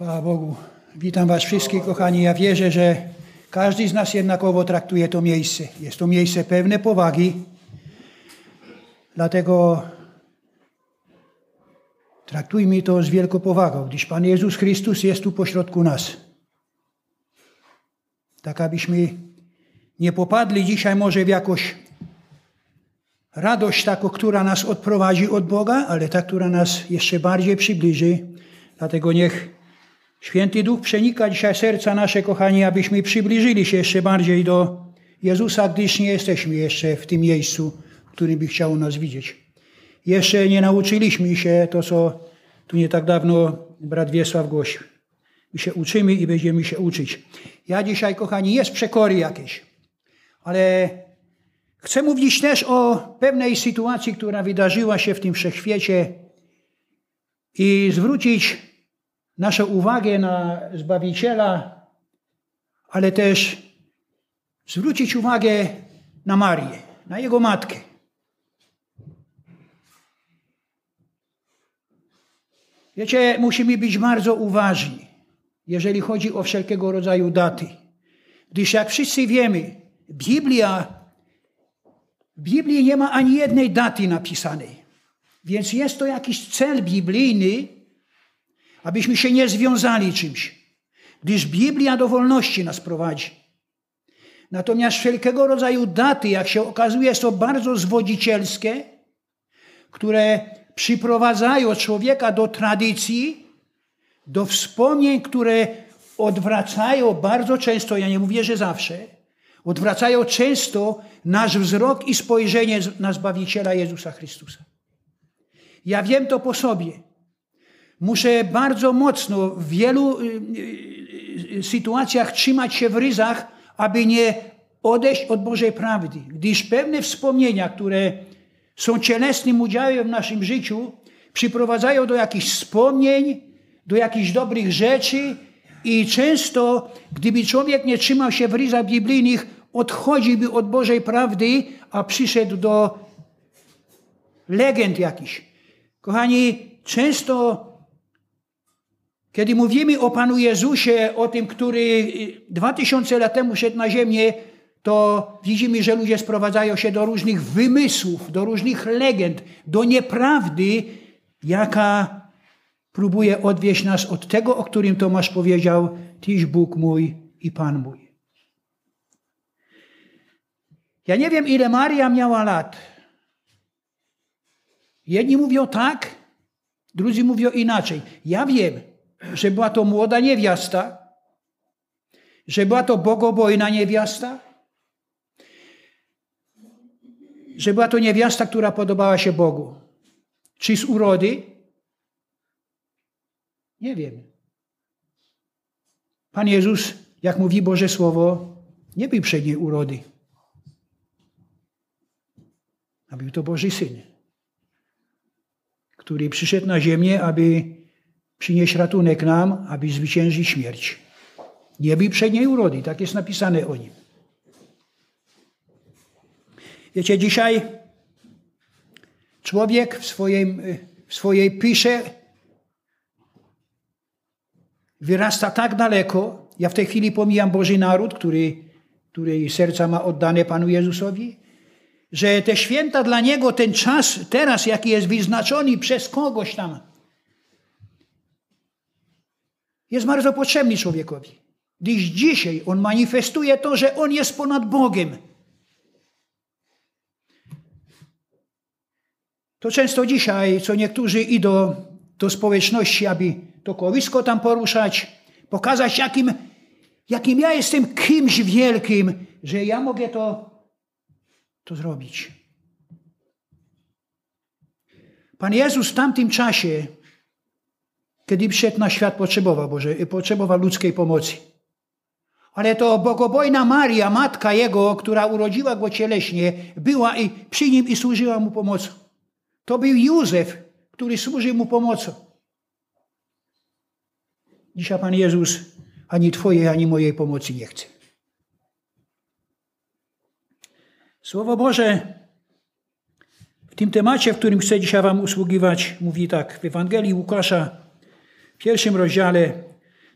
Chwała Bogu. Witam Was wszystkich, kochani. Ja wierzę, że każdy z nas jednakowo traktuje to miejsce. Jest to miejsce pewne powagi. Dlatego traktujmy to z wielką powagą, gdyż Pan Jezus Chrystus jest tu pośrodku nas. Tak abyśmy nie popadli dzisiaj może w jakąś radość taką, która nas odprowadzi od Boga, ale ta, która nas jeszcze bardziej przybliży. Dlatego niech Święty Duch przenika dzisiaj serca nasze, kochani, abyśmy przybliżyli się jeszcze bardziej do Jezusa, gdyż nie jesteśmy jeszcze w tym miejscu, w którym by chciał nas widzieć. Jeszcze nie nauczyliśmy się to, co tu nie tak dawno brat Wiesław głosił. My się uczymy i będziemy się uczyć. Ja dzisiaj, kochani, jest przekory jakieś, ale chcę mówić też o pewnej sytuacji, która wydarzyła się w tym wszechświecie i zwrócić naszą uwagę na Zbawiciela, ale też zwrócić uwagę na Marię, na Jego matkę. Wiecie, musimy być bardzo uważni, jeżeli chodzi o wszelkiego rodzaju daty. Gdyż jak wszyscy wiemy, Biblia, w Biblii nie ma ani jednej daty napisanej. Więc jest to jakiś cel biblijny, abyśmy się nie związali czymś. Gdyż Biblia do wolności nas prowadzi. Natomiast wszelkiego rodzaju daty, jak się okazuje, są bardzo zwodzicielskie, które przyprowadzają człowieka do tradycji, do wspomnień, które odwracają bardzo często, ja nie mówię, że zawsze, odwracają często nasz wzrok i spojrzenie na Zbawiciela Jezusa Chrystusa. Ja wiem to po sobie. Muszę bardzo mocno w wielu y, y, y, sytuacjach trzymać się w ryzach, aby nie odejść od Bożej prawdy. Gdyż pewne wspomnienia, które są cielesnym udziałem w naszym życiu, przyprowadzają do jakichś wspomnień, do jakichś dobrych rzeczy i często, gdyby człowiek nie trzymał się w ryzach biblijnych, odchodziłby od Bożej prawdy, a przyszedł do legend jakichś. Kochani, często kiedy mówimy o Panu Jezusie, o tym, który dwa tysiące lat temu szedł na ziemię, to widzimy, że ludzie sprowadzają się do różnych wymysłów, do różnych legend, do nieprawdy, jaka próbuje odwieść nas od tego, o którym Tomasz powiedział, Tyś Bóg mój i Pan mój. Ja nie wiem, ile Maria miała lat. Jedni mówią tak, drudzy mówią inaczej. Ja wiem, że była to młoda niewiasta, że była to bogobojna niewiasta, że była to niewiasta, która podobała się Bogu. Czy z urody? Nie wiem. Pan Jezus, jak mówi Boże Słowo, nie był przedniej urody. A był to Boży Syn, który przyszedł na ziemię, aby przynieść ratunek nam, aby zwyciężyć śmierć. Nie był przedniej urody, tak jest napisane o nim. Wiecie, dzisiaj człowiek w, swoim, w swojej pysze wyrasta tak daleko. Ja w tej chwili pomijam Boży naród, który, który serca ma oddane Panu Jezusowi, że te święta dla niego, ten czas teraz, jaki jest wyznaczony przez kogoś tam, jest bardzo potrzebny człowiekowi. Gdyż dzisiaj on manifestuje to, że on jest ponad Bogiem. To często dzisiaj, co niektórzy idą do społeczności, aby to kołysko tam poruszać, pokazać, jakim, jakim ja jestem kimś wielkim, że ja mogę to, to zrobić. Pan Jezus w tamtym czasie, kiedy przyszedł na świat, potrzebował, Boże, potrzebował ludzkiej pomocy. Ale to bogobojna Maria, matka Jego, która urodziła Go cieleśnie, była i przy Nim i służyła Mu pomocą. To był Józef, który służył Mu pomocą. Dzisiaj Pan Jezus ani Twojej, ani mojej pomocy nie chce. Słowo Boże w tym temacie, w którym chcę dzisiaj Wam usługiwać, mówi tak w Ewangelii Łukasza, pierwszym rozdziale,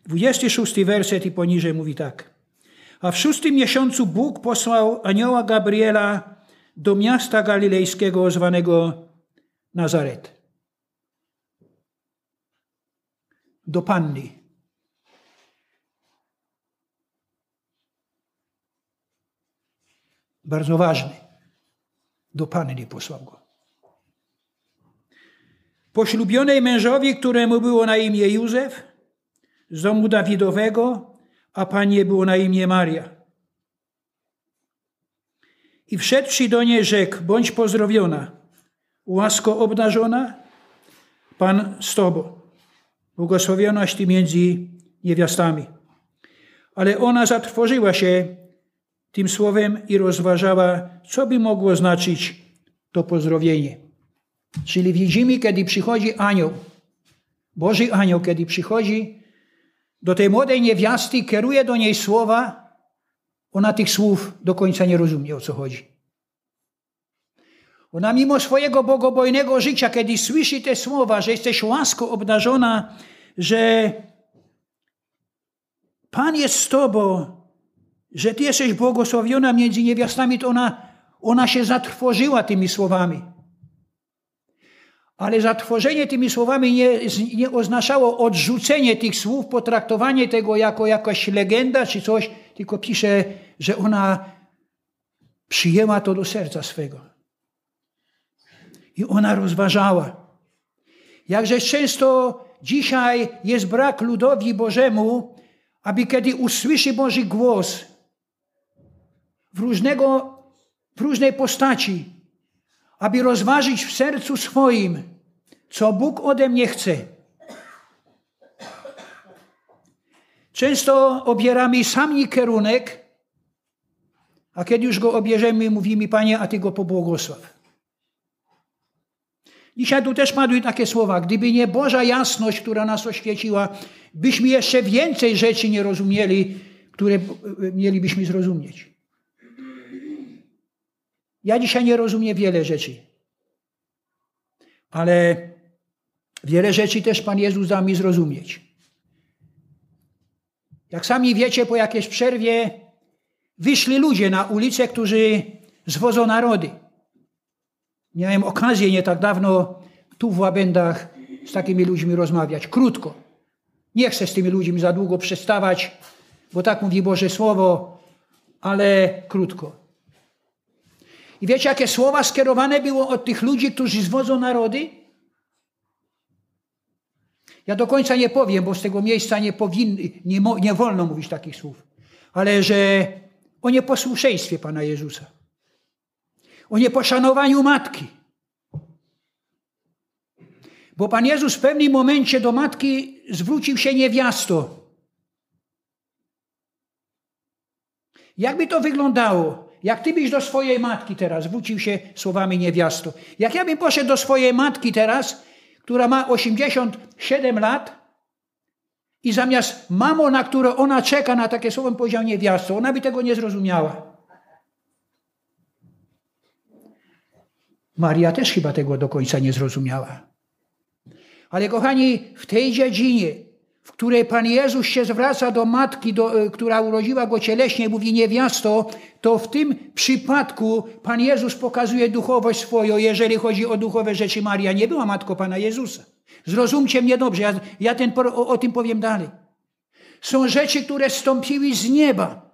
26 werset i poniżej mówi tak. A w szóstym miesiącu Bóg posłał anioła Gabriela do miasta galilejskiego zwanego Nazaret. Do panny. Bardzo ważny. Do panny posłał go. Poślubionej mężowi, któremu było na imię Józef, z domu Dawidowego, a panie było na imię Maria. I wszedłszy do niej rzekł, bądź pozdrowiona, łasko obdarzona, Pan z Tobą. Błogosławionaś Ty między niewiastami. Ale ona zatrwożyła się tym słowem i rozważała, co by mogło znaczyć to pozdrowienie. Czyli widzimy, kiedy przychodzi anioł, Boży anioł, kiedy przychodzi do tej młodej niewiasty, kieruje do niej słowa, ona tych słów do końca nie rozumie, o co chodzi. Ona mimo swojego bogobojnego życia, kiedy słyszy te słowa, że jesteś łasko obdarzona, że Pan jest z tobą, że ty jesteś błogosławiona między niewiastami, to ona, ona się zatrwożyła tymi słowami. Ale zatworzenie tymi słowami nie, nie oznaczało odrzucenie tych słów, potraktowanie tego jako jakaś legenda czy coś, tylko pisze, że ona przyjęła to do serca swego. I ona rozważała. Jakże często dzisiaj jest brak ludowi Bożemu, aby kiedy usłyszy Boży głos w, różnego, w różnej postaci, aby rozważyć w sercu swoim, co Bóg ode mnie chce. Często obieramy sami kierunek, a kiedy już go obierzemy, mówimy, Panie, a Ty go pobłogosław. Dzisiaj tu też padły takie słowa. Gdyby nie Boża jasność, która nas oświeciła, byśmy jeszcze więcej rzeczy nie rozumieli, które mielibyśmy zrozumieć. Ja dzisiaj nie rozumiem wiele rzeczy. Ale wiele rzeczy też Pan Jezus da mi zrozumieć. Jak sami wiecie, po jakiejś przerwie wyszli ludzie na ulicę, którzy zwodzą narody. Miałem okazję nie tak dawno tu w Łabędach z takimi ludźmi rozmawiać. Krótko. Nie chcę z tymi ludźmi za długo przestawać, bo tak mówi Boże Słowo, ale krótko. I wiecie, jakie słowa skierowane było od tych ludzi, którzy zwodzą narody? Ja do końca nie powiem, bo z tego miejsca nie, powinny, nie, nie wolno mówić takich słów. Ale że o nieposłuszeństwie Pana Jezusa. O nieposzanowaniu matki. Bo Pan Jezus w pewnym momencie do matki zwrócił się niewiasto. Jakby to wyglądało? Jak ty byś do swojej matki teraz, zwrócił się słowami niewiasto. Jak ja bym poszedł do swojej matki teraz, która ma 87 lat i zamiast mamo, na które ona czeka na takie słowo, powiedział niewiasto, ona by tego nie zrozumiała. Maria też chyba tego do końca nie zrozumiała. Ale kochani, w tej dziedzinie w której Pan Jezus się zwraca do matki, do, e, która urodziła go cieleśnie, mówi niewiasto, to w tym przypadku Pan Jezus pokazuje duchowość swoją, jeżeli chodzi o duchowe rzeczy. Maria nie była matką Pana Jezusa. Zrozumcie mnie dobrze, ja, ja ten, o, o tym powiem dalej. Są rzeczy, które stąpiły z nieba.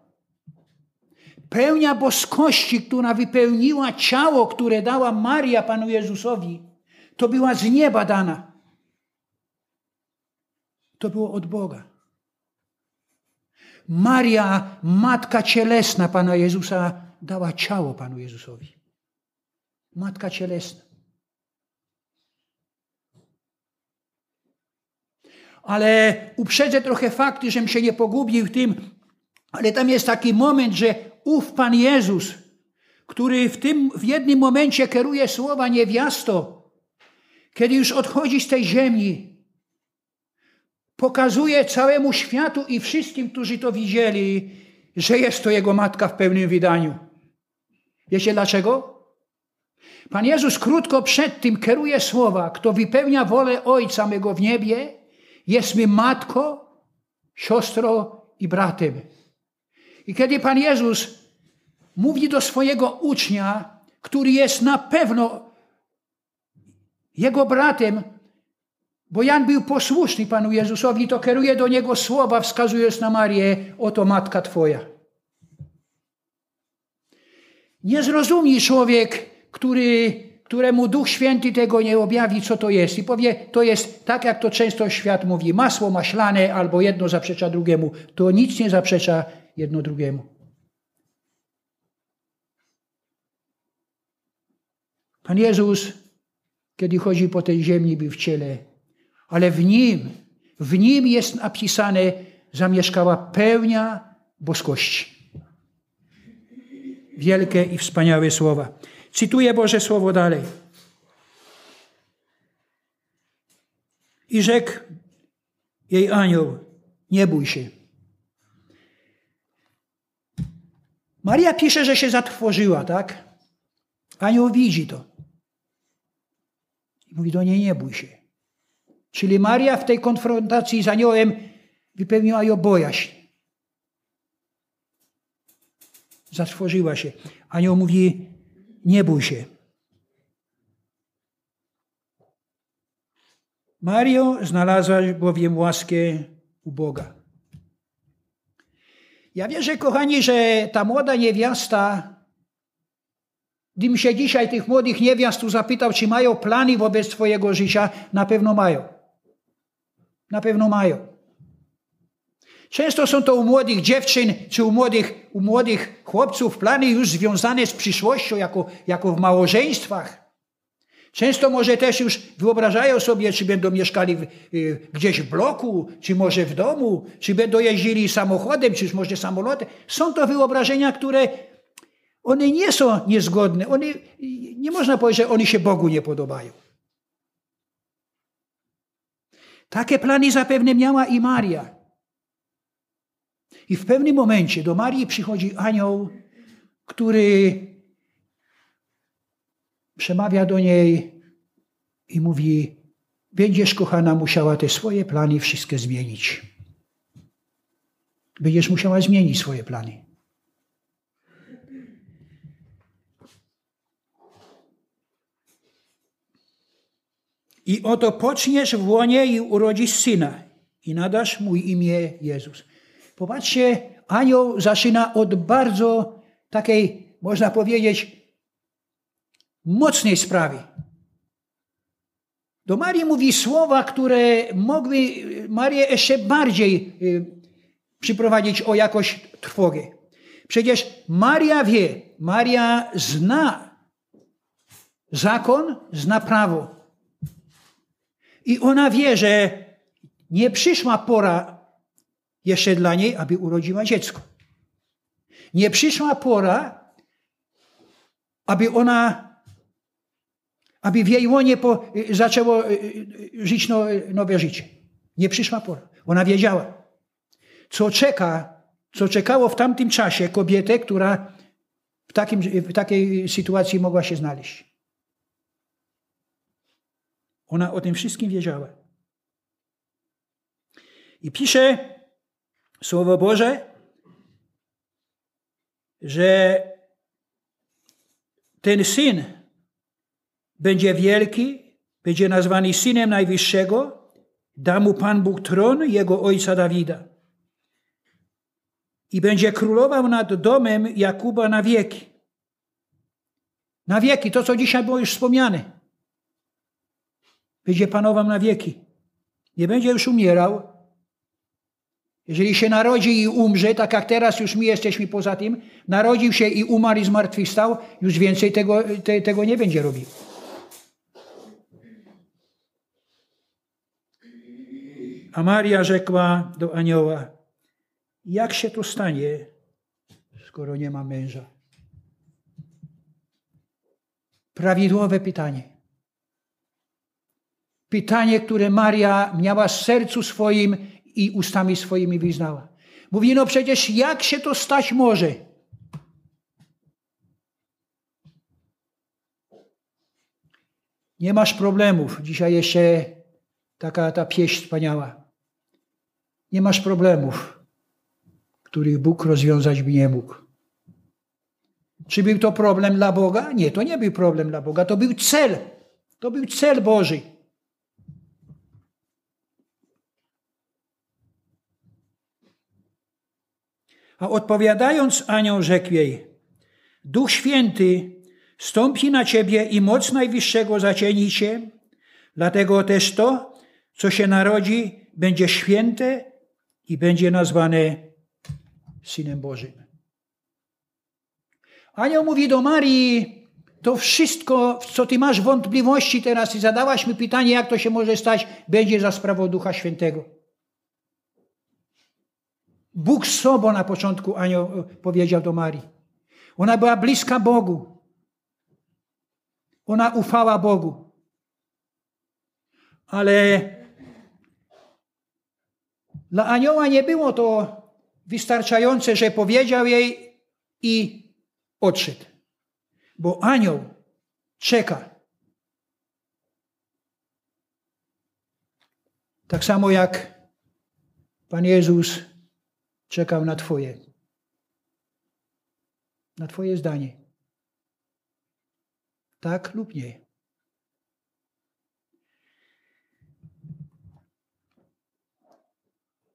Pełnia boskości, która wypełniła ciało, które dała Maria Panu Jezusowi, to była z nieba dana. To było od Boga. Maria, matka cielesna Pana Jezusa, dała ciało Panu Jezusowi. Matka cielesna. Ale uprzedzę trochę fakty, żebym się nie pogubił w tym, ale tam jest taki moment, że ów Pan Jezus, który w tym w jednym momencie kieruje słowa niewiasto, kiedy już odchodzi z tej ziemi, pokazuje całemu światu i wszystkim, którzy to widzieli, że jest to jego matka w pełnym wydaniu. Wiecie dlaczego? Pan Jezus krótko przed tym kieruje słowa, kto wypełnia wolę Ojca mego w niebie, jest mi matką, siostrą i bratem. I kiedy Pan Jezus mówi do swojego ucznia, który jest na pewno jego bratem, bo Jan był posłuszny Panu Jezusowi, to kieruje do niego słowa, wskazując na Marię, oto matka Twoja. Nie zrozumie człowiek, który, któremu Duch Święty tego nie objawi, co to jest. I powie, to jest tak, jak to często świat mówi, masło maślane albo jedno zaprzecza drugiemu. To nic nie zaprzecza jedno drugiemu. Pan Jezus, kiedy chodzi po tej ziemi, był w ciele, ale w Nim, w Nim jest napisane, zamieszkała pełnia boskości. Wielkie i wspaniałe słowa. Cytuję Boże Słowo dalej. I rzekł jej anioł, nie bój się. Maria pisze, że się zatrwożyła, tak? Anioł widzi to. I mówi do niej, nie bój się. Czyli Maria w tej konfrontacji z aniołem wypełniła ją bojaźń. Zatrwożyła się. Anioł mówi, nie bój się. Mario znalazłaś bowiem łaskę u Boga. Ja wierzę, kochani, że ta młoda niewiasta, gdybym się dzisiaj tych młodych niewiast zapytał, czy mają plany wobec swojego życia, na pewno mają. Na pewno mają. Często są to u młodych dziewczyn czy u młodych, u młodych chłopców plany już związane z przyszłością, jako, jako w małżeństwach. Często może też już wyobrażają sobie, czy będą mieszkali w, y, gdzieś w bloku, czy może w domu, czy będą jeździli samochodem, czy może samolotem. Są to wyobrażenia, które one nie są niezgodne. One, nie można powiedzieć, że one się Bogu nie podobają. Takie plany zapewne miała i Maria. I w pewnym momencie do Marii przychodzi anioł, który przemawia do niej i mówi: Będziesz, kochana, musiała te swoje plany wszystkie zmienić. Będziesz musiała zmienić swoje plany. I oto poczniesz w łonie i urodzisz syna i nadasz mu imię Jezus. Popatrzcie, anioł zaczyna od bardzo takiej, można powiedzieć, mocnej sprawy. Do Marii mówi słowa, które mogły Marię jeszcze bardziej y, przyprowadzić o jakoś trwogę. Przecież Maria wie, Maria zna zakon, zna prawo. I ona wie, że nie przyszła pora jeszcze dla niej, aby urodziła dziecko. Nie przyszła pora, aby ona, aby w jej łonie po, zaczęło y, y, żyć no, nowe życie. Nie przyszła pora. Ona wiedziała, co czeka, co czekało w tamtym czasie kobietę, która w, takim, w takiej sytuacji mogła się znaleźć. Ona o tym wszystkim wiedziała. I pisze Słowo Boże, że ten syn będzie wielki, będzie nazwany synem Najwyższego, da mu Pan Bóg tron jego ojca Dawida. I będzie królował nad domem Jakuba na wieki. Na wieki, to co dzisiaj było już wspomniane. Będzie panował na wieki. Nie będzie już umierał, jeżeli się narodzi i umrze, tak jak teraz już my jesteśmy poza tym, narodził się i umarł i zmartwychwstał, już więcej tego, te, tego nie będzie robił. A Maria rzekła do anioła, jak się to stanie, skoro nie ma męża? Prawidłowe pytanie. Pytanie, które Maria miała w sercu swoim i ustami swoimi wyznała. Mówi, no przecież jak się to stać może? Nie masz problemów. Dzisiaj jeszcze taka ta pieśń wspaniała. nie masz problemów, których Bóg rozwiązać by nie mógł. Czy był to problem dla Boga? Nie, to nie był problem dla Boga, to był cel. To był cel Boży. A odpowiadając anioł rzekł jej, Duch Święty stąpi na ciebie i moc Najwyższego zacieni cię, dlatego też to, co się narodzi, będzie święte i będzie nazwane Synem Bożym. Anioł mówi do Marii, to wszystko, co ty masz wątpliwości teraz i zadałaś mi pytanie, jak to się może stać, będzie za sprawą Ducha Świętego. Bóg sobą na początku anioł powiedział do Marii. Ona była bliska Bogu. Ona ufała Bogu. Ale dla anioła nie było to wystarczające, że powiedział jej i odszedł. Bo anioł czeka. Tak samo jak Pan Jezus czekał na Twoje, na Twoje zdanie. Tak lub nie.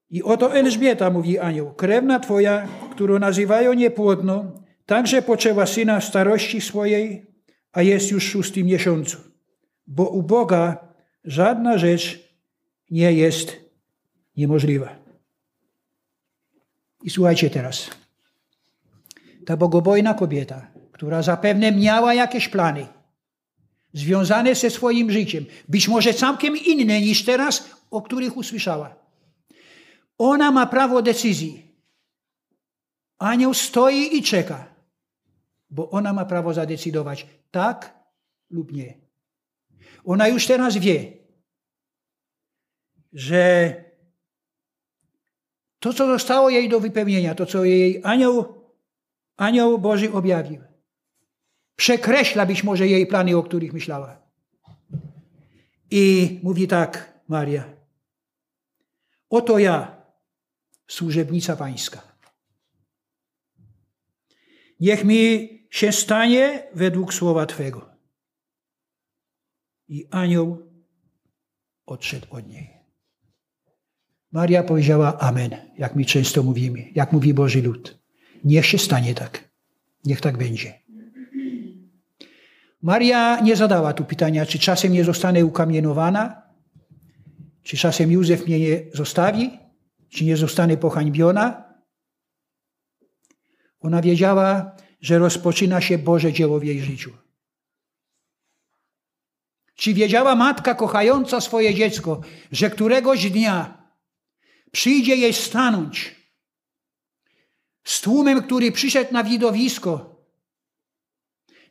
I oto Elżbieta, mówi anioł, krewna Twoja, którą nazywają niepłodną, także poczęła syna w starości swojej, a jest już w szóstym miesiącu. Bo u Boga żadna rzecz nie jest niemożliwa. I słuchajcie teraz. Ta bogobojna kobieta, która zapewne miała jakieś plany związane ze swoim życiem, być może całkiem inne niż teraz, o których usłyszała. Ona ma prawo decyzji. Anioł stoi i czeka bo ona ma prawo zadecydować tak lub nie. Ona już teraz wie, że to, co zostało jej do wypełnienia, to, co jej anioł, anioł Boży objawił, przekreśla być może jej plany, o których myślała. I mówi tak Maria, oto ja, służebnica pańska. Niech mi się stanie według słowa Twego. I anioł odszedł od niej. Maria powiedziała Amen, jak my często mówimy, jak mówi Boży lud. Niech się stanie tak. Niech tak będzie. Maria nie zadała tu pytania, czy czasem nie zostanę ukamienowana, czy czasem Józef mnie nie zostawi, czy nie zostanę pohańbiona. Ona wiedziała, że rozpoczyna się Boże dzieło w jej życiu. Czy wiedziała matka kochająca swoje dziecko, że któregoś dnia przyjdzie jej stanąć. Z tłumem, który przyszedł na widowisko,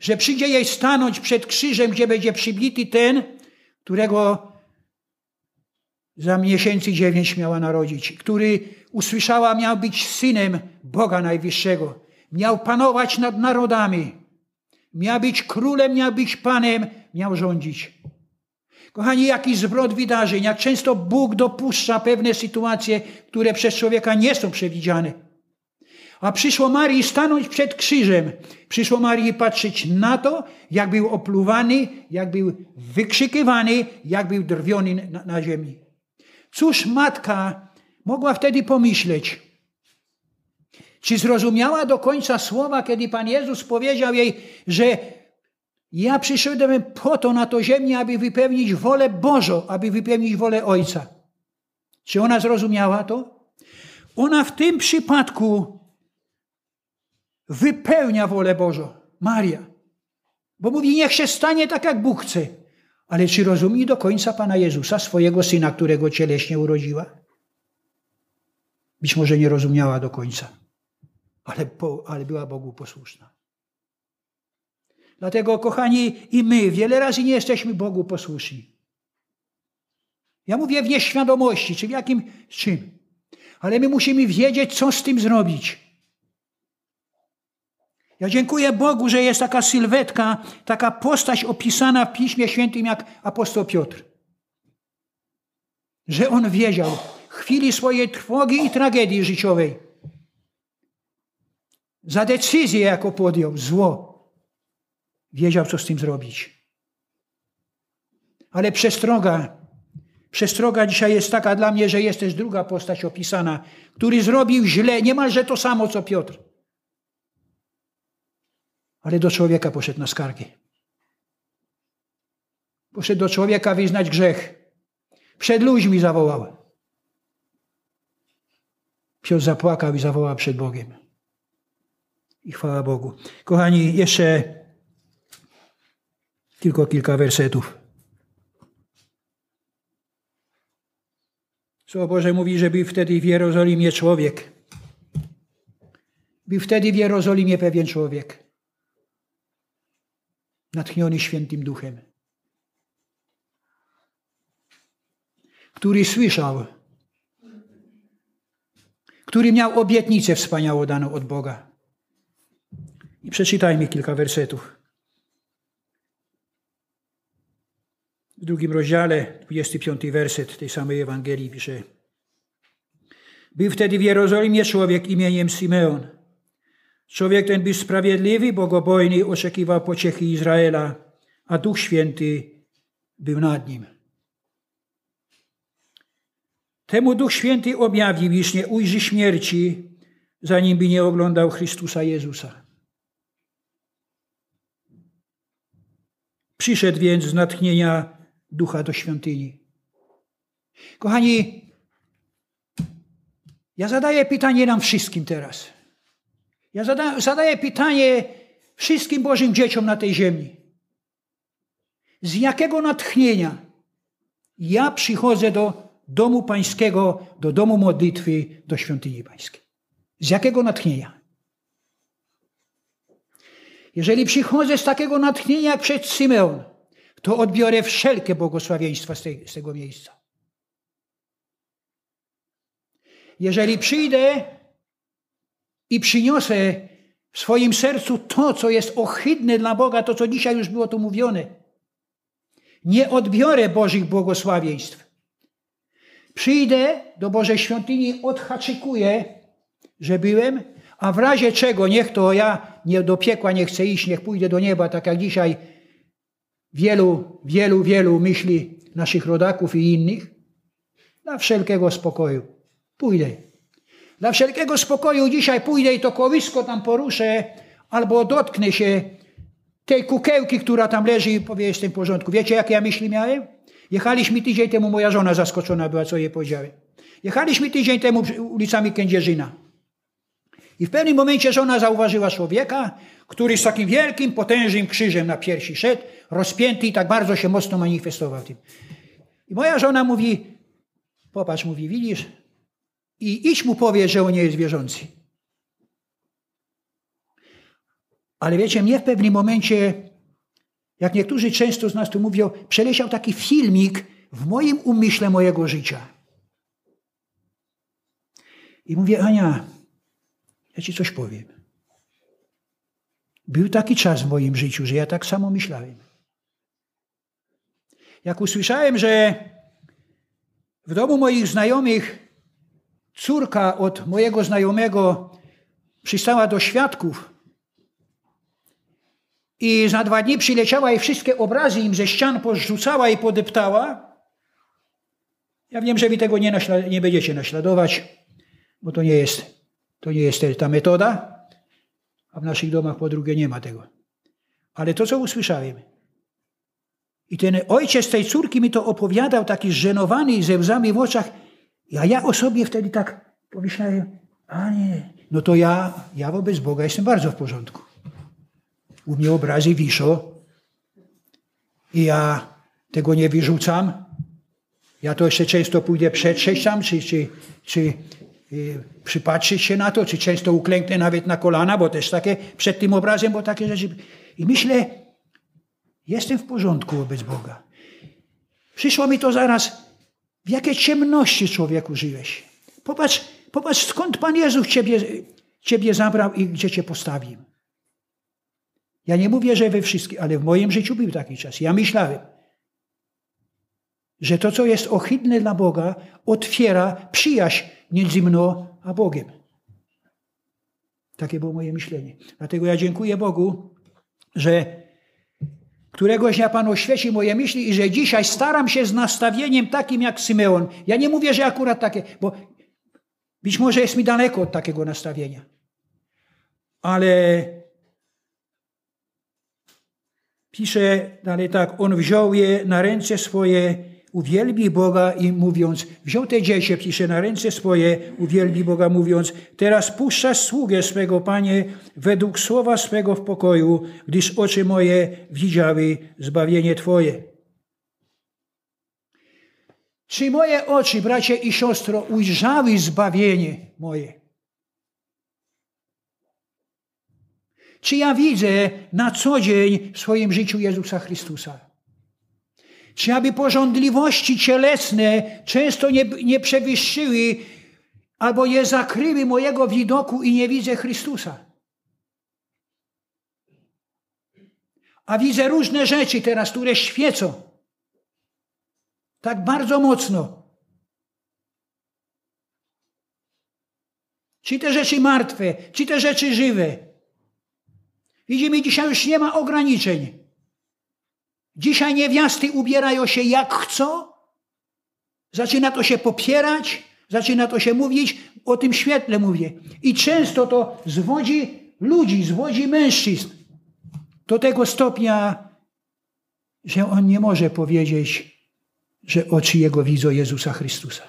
że przyjdzie jej stanąć przed krzyżem, gdzie będzie przybity ten, którego za miesięcy dziewięć miała narodzić, który usłyszała miał być synem Boga Najwyższego. Miał panować nad narodami, miał być królem, miał być panem, miał rządzić. Kochani, jaki zwrot wydarzeń, jak często Bóg dopuszcza pewne sytuacje, które przez człowieka nie są przewidziane. A przyszło Marii stanąć przed krzyżem. Przyszło Marii patrzeć na to, jak był opluwany, jak był wykrzykywany, jak był drwiony na, na ziemi. Cóż matka mogła wtedy pomyśleć? Czy zrozumiała do końca słowa, kiedy Pan Jezus powiedział jej, że ja przyszedłem po to na to ziemię, aby wypełnić wolę Bożą, aby wypełnić wolę Ojca. Czy ona zrozumiała to? Ona w tym przypadku wypełnia wolę Bożą. Maria. Bo mówi, niech się stanie tak, jak Bóg chce. Ale czy rozumie do końca Pana Jezusa, swojego Syna, którego cieleśnie urodziła? Być może nie rozumiała do końca ale, ale była Bogu posłuszna. Dlatego, kochani, i my wiele razy nie jesteśmy Bogu posłuszni. Ja mówię w nieświadomości, czy w jakim czym. Ale my musimy wiedzieć, co z tym zrobić. Ja dziękuję Bogu, że jest taka sylwetka, taka postać opisana w Piśmie Świętym jak apostoł Piotr. Że on wiedział, chwili swojej trwogi i tragedii życiowej, za decyzję, jaką podjął, zło, wiedział, co z tym zrobić. Ale przestroga, przestroga dzisiaj jest taka dla mnie, że jest też druga postać opisana, który zrobił źle, niemalże to samo, co Piotr. Ale do człowieka poszedł na skargi. Poszedł do człowieka wyznać grzech. Przed ludźmi zawołał. Piotr zapłakał i zawołał przed Bogiem. I chwała Bogu. Kochani, jeszcze tylko kilka wersetów. Słowo Boże mówi, że był wtedy w Jerozolimie człowiek. Był wtedy w Jerozolimie pewien człowiek. Natchniony świętym duchem. Który słyszał, który miał obietnicę wspaniałą daną od Boga. I przeczytajmy kilka wersetów. W drugim rozdziale, 25 werset tej samej Ewangelii pisze. Był wtedy w Jerozolimie człowiek imieniem Simeon. Człowiek ten był sprawiedliwy, bogobojny, oczekiwał pociechy Izraela, a Duch Święty był nad nim. Temu Duch Święty objawił, iż nie ujrzy śmierci, zanim by nie oglądał Chrystusa Jezusa. Przyszedł więc z natchnienia ducha do świątyni. Kochani, ja zadaję pytanie nam wszystkim teraz. Ja zada, zadaję pytanie wszystkim Bożym dzieciom na tej ziemi. Z jakiego natchnienia ja przychodzę do domu pańskiego, do domu modlitwy, do świątyni pańskiej? Z jakiego natchnienia? Jeżeli przychodzę z takiego natchnienia jak przed Symeon, to odbiorę wszelkie błogosławieństwa z, tej, z tego miejsca. Jeżeli przyjdę i przyniosę w swoim sercu to, co jest ohydne dla Boga, to co dzisiaj już było tu mówione, nie odbiorę Bożych błogosławieństw. Przyjdę do Bożej świątyni, odhaczykuję, że byłem, a w razie czego niech to ja nie do piekła nie chcę iść, niech pójdę do nieba, tak jak dzisiaj wielu, wielu, wielu myśli naszych rodaków i innych, dla wszelkiego spokoju pójdę. Dla wszelkiego spokoju dzisiaj pójdę i to kołysko tam poruszę, albo dotknę się tej kukełki, która tam leży i powie, jestem w porządku. Wiecie, jakie ja myśli miałem? Jechaliśmy tydzień temu, moja żona zaskoczona była, co jej powiedziałem. Jechaliśmy tydzień temu ulicami Kędzierzyna. I w pewnym momencie żona zauważyła człowieka, który z takim wielkim, potężnym krzyżem na piersi szedł, rozpięty i tak bardzo się mocno manifestował tym. I moja żona mówi, popatrz, mówi, widzisz, i idź mu powiedz, że on nie jest wierzący. Ale wiecie, mnie w pewnym momencie, jak niektórzy często z nas tu mówią, przeleciał taki filmik w moim umyśle mojego życia. I mówię, Ania, ja ci coś powiem. Był taki czas w moim życiu, że ja tak samo myślałem. Jak usłyszałem, że w domu moich znajomych córka od mojego znajomego przystała do świadków i za dwa dni przyleciała i wszystkie obrazy im ze ścian porzucała i podeptała, ja wiem, że wy tego nie, nie będziecie naśladować, bo to nie jest to nie jest ta metoda, a w naszych domach po drugie nie ma tego. Ale to, co usłyszałem, i ten ojciec tej córki mi to opowiadał, taki zżenowany, ze łzami w oczach, a ja o sobie wtedy tak pomyślałem, a nie, no to ja, ja wobec Boga jestem bardzo w porządku. U mnie obrazy wiszą i ja tego nie wyrzucam. Ja to jeszcze często pójdę przetrzeć tam, czy, czy, czy przypatrzyć się na to, czy często uklęknę nawet na kolana, bo też takie przed tym obrazem, bo takie rzeczy. I myślę, jestem w porządku wobec Boga. Przyszło mi to zaraz, w jakie ciemności człowieku żyłeś. Popatrz, popatrz skąd Pan Jezus ciebie, ciebie zabrał i gdzie cię postawił. Ja nie mówię, że we wszystkich, ale w moim życiu był taki czas. Ja myślałem. że to, co jest ohydne dla Boga, otwiera przyjaźń między mną a Bogiem. Takie było moje myślenie. Dlatego ja dziękuję Bogu, że któregoś dnia Pan oświeci moje myśli i że dzisiaj staram się z nastawieniem takim jak Symeon. Ja nie mówię, że akurat takie, bo być może jest mi daleko od takiego nastawienia. Ale pisze dalej tak, on wziął je na ręce swoje uwielbi Boga i mówiąc, wziął te dziecię, pisze na ręce swoje, uwielbi Boga mówiąc, teraz puszczasz sługę swego, Panie, według słowa swego w pokoju, gdyż oczy moje widziały zbawienie Twoje. Czy moje oczy, bracie i siostro, ujrzały zbawienie moje? Czy ja widzę na co dzień w swoim życiu Jezusa Chrystusa? Czy aby porządliwości cielesne często nie, nie przewyższyły albo nie zakryły mojego widoku i nie widzę Chrystusa? A widzę różne rzeczy teraz, które świecą. Tak bardzo mocno. Czy te rzeczy martwe, czy te rzeczy żywe. Widzimy, dzisiaj już nie ma ograniczeń. Dzisiaj niewiasty ubierają się jak chcą, zaczyna to się popierać, zaczyna to się mówić, o tym świetle mówię. I często to zwodzi ludzi, zwodzi mężczyzn do tego stopnia, że on nie może powiedzieć, że oczy jego widzą Jezusa Chrystusa.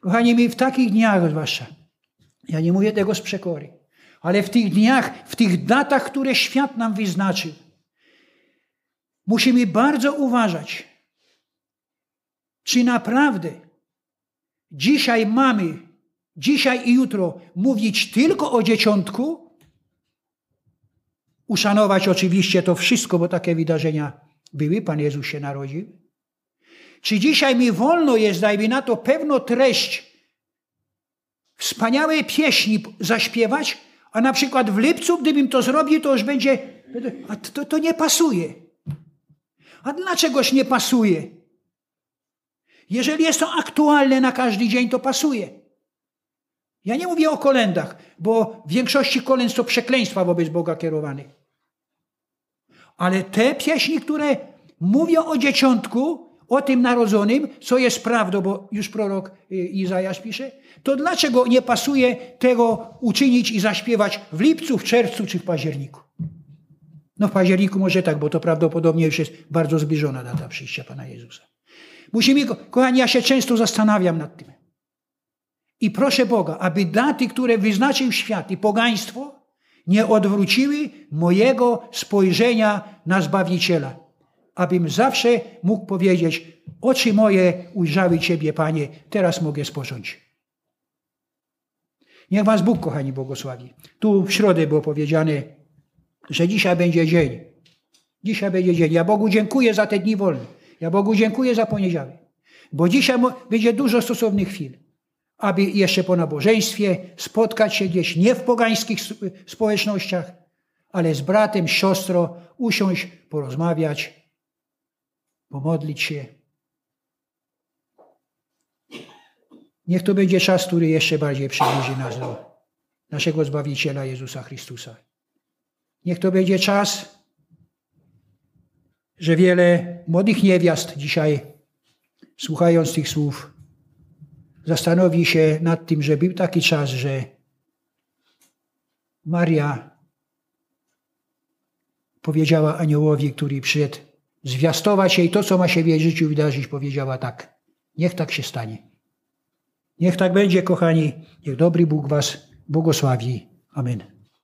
Kochani, my w takich dniach zwłaszcza, ja nie mówię tego z przekory, ale w tych dniach, w tych datach, które świat nam wyznaczył, Musimy bardzo uważać, czy naprawdę dzisiaj mamy, dzisiaj i jutro mówić tylko o dzieciątku, uszanować oczywiście to wszystko, bo takie wydarzenia były, Pan Jezus się narodził. Czy dzisiaj mi wolno jest, dajmy na to, pewną treść wspaniałej pieśni zaśpiewać, a na przykład w lipcu, gdybym to zrobił, to już będzie, a to, to nie pasuje. A dlaczegoś nie pasuje? Jeżeli jest to aktualne na każdy dzień, to pasuje. Ja nie mówię o kolendach, bo w większości kolęd to przekleństwa wobec Boga kierowanych. Ale te pieśni, które mówią o dzieciątku, o tym narodzonym, co jest prawdą, bo już prorok y, Izajasz pisze, to dlaczego nie pasuje tego uczynić i zaśpiewać w lipcu, w czerwcu czy w październiku? No w październiku może tak, bo to prawdopodobnie już jest bardzo zbliżona data przyjścia Pana Jezusa. Musimy, kochani, ja się często zastanawiam nad tym. I proszę Boga, aby daty, które wyznaczył świat i pogaństwo, nie odwróciły mojego spojrzenia na Zbawiciela. Abym zawsze mógł powiedzieć, oczy moje ujrzały Ciebie, Panie, teraz mogę spocząć. Niech Was Bóg, kochani, błogosławi. Tu w środę było powiedziane, że dzisiaj będzie dzień. Dzisiaj będzie dzień. Ja Bogu dziękuję za te dni wolne. Ja Bogu dziękuję za poniedziałek. Bo dzisiaj będzie dużo stosownych chwil, aby jeszcze po nabożeństwie spotkać się gdzieś nie w pogańskich społecznościach, ale z bratem, siostrą, usiąść, porozmawiać, pomodlić się. Niech to będzie czas, który jeszcze bardziej przybliży nas do naszego Zbawiciela Jezusa Chrystusa. Niech to będzie czas, że wiele młodych niewiast dzisiaj, słuchając tych słów, zastanowi się nad tym, że był taki czas, że Maria powiedziała aniołowi, który przyszedł zwiastować jej to, co ma się w jej życiu wydarzyć, powiedziała tak. Niech tak się stanie. Niech tak będzie, kochani. Niech dobry Bóg was błogosławi. Amen.